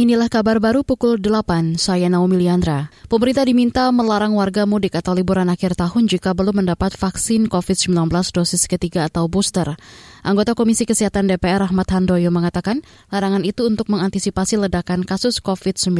Inilah kabar baru pukul 8, saya Naomi Liandra. Pemerintah diminta melarang warga mudik atau liburan akhir tahun jika belum mendapat vaksin COVID-19 dosis ketiga atau booster. Anggota Komisi Kesehatan DPR Rahmat Handoyo mengatakan larangan itu untuk mengantisipasi ledakan kasus COVID-19.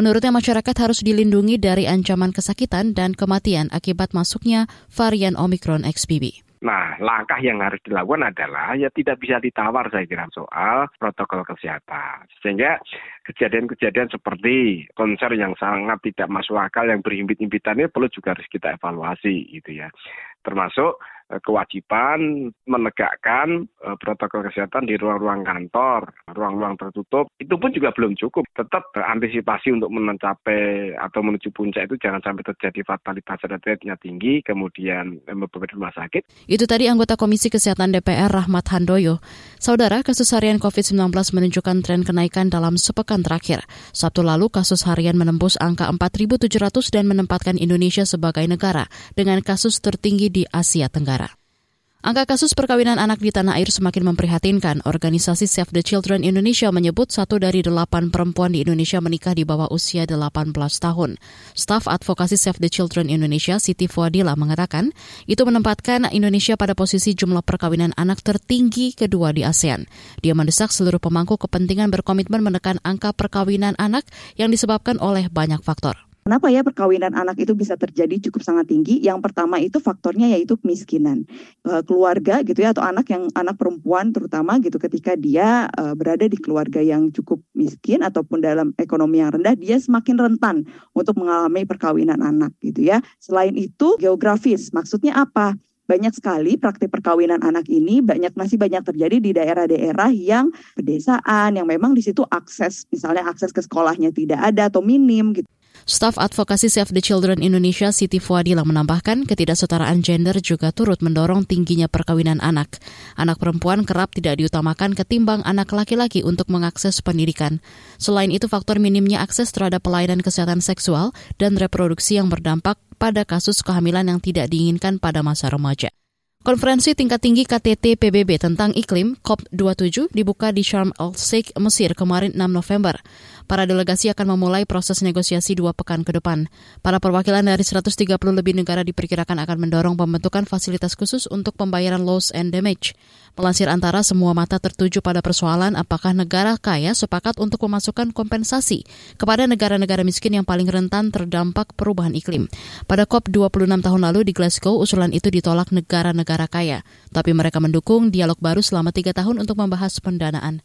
Menurutnya masyarakat harus dilindungi dari ancaman kesakitan dan kematian akibat masuknya varian Omicron XBB. Nah, langkah yang harus dilakukan adalah ya tidak bisa ditawar saya kira soal protokol kesehatan. Sehingga kejadian-kejadian seperti konser yang sangat tidak masuk akal yang berhimpit-himpitan ini perlu juga harus kita evaluasi gitu ya. Termasuk kewajiban menegakkan eh, protokol kesehatan di ruang-ruang kantor, ruang-ruang tertutup, itu pun juga belum cukup. Tetap antisipasi untuk mencapai atau menuju puncak itu jangan sampai terjadi fatalitas rate-nya tinggi, kemudian membebani rumah sakit. Itu tadi anggota Komisi Kesehatan DPR Rahmat Handoyo. Saudara, kasus harian COVID-19 menunjukkan tren kenaikan dalam sepekan terakhir. Sabtu lalu kasus harian menembus angka 4.700 dan menempatkan Indonesia sebagai negara dengan kasus tertinggi di Asia Tenggara. Angka kasus perkawinan anak di tanah air semakin memprihatinkan. Organisasi Save the Children Indonesia menyebut satu dari delapan perempuan di Indonesia menikah di bawah usia 18 tahun. Staf Advokasi Save the Children Indonesia, Siti Fuadila, mengatakan itu menempatkan Indonesia pada posisi jumlah perkawinan anak tertinggi kedua di ASEAN. Dia mendesak seluruh pemangku kepentingan berkomitmen menekan angka perkawinan anak yang disebabkan oleh banyak faktor. Kenapa ya perkawinan anak itu bisa terjadi cukup sangat tinggi? Yang pertama itu faktornya yaitu kemiskinan. E, keluarga gitu ya atau anak yang anak perempuan terutama gitu ketika dia e, berada di keluarga yang cukup miskin ataupun dalam ekonomi yang rendah dia semakin rentan untuk mengalami perkawinan anak gitu ya. Selain itu geografis. Maksudnya apa? banyak sekali praktik perkawinan anak ini banyak masih banyak terjadi di daerah-daerah yang pedesaan yang memang di situ akses misalnya akses ke sekolahnya tidak ada atau minim gitu. Staf Advokasi Save the Children Indonesia Siti Fuadila menambahkan ketidaksetaraan gender juga turut mendorong tingginya perkawinan anak. Anak perempuan kerap tidak diutamakan ketimbang anak laki-laki untuk mengakses pendidikan. Selain itu faktor minimnya akses terhadap pelayanan kesehatan seksual dan reproduksi yang berdampak pada kasus kehamilan yang tidak diinginkan pada masa remaja. Konferensi tingkat tinggi KTT PBB tentang iklim COP27 dibuka di Sharm el-Sheikh, Mesir kemarin 6 November. Para delegasi akan memulai proses negosiasi dua pekan ke depan. Para perwakilan dari 130 lebih negara diperkirakan akan mendorong pembentukan fasilitas khusus untuk pembayaran loss and damage. Melansir antara semua mata tertuju pada persoalan apakah negara kaya sepakat untuk memasukkan kompensasi kepada negara-negara miskin yang paling rentan terdampak perubahan iklim. Pada COP 26 tahun lalu di Glasgow, usulan itu ditolak negara-negara negara kaya, tapi mereka mendukung dialog baru selama tiga tahun untuk membahas pendanaan.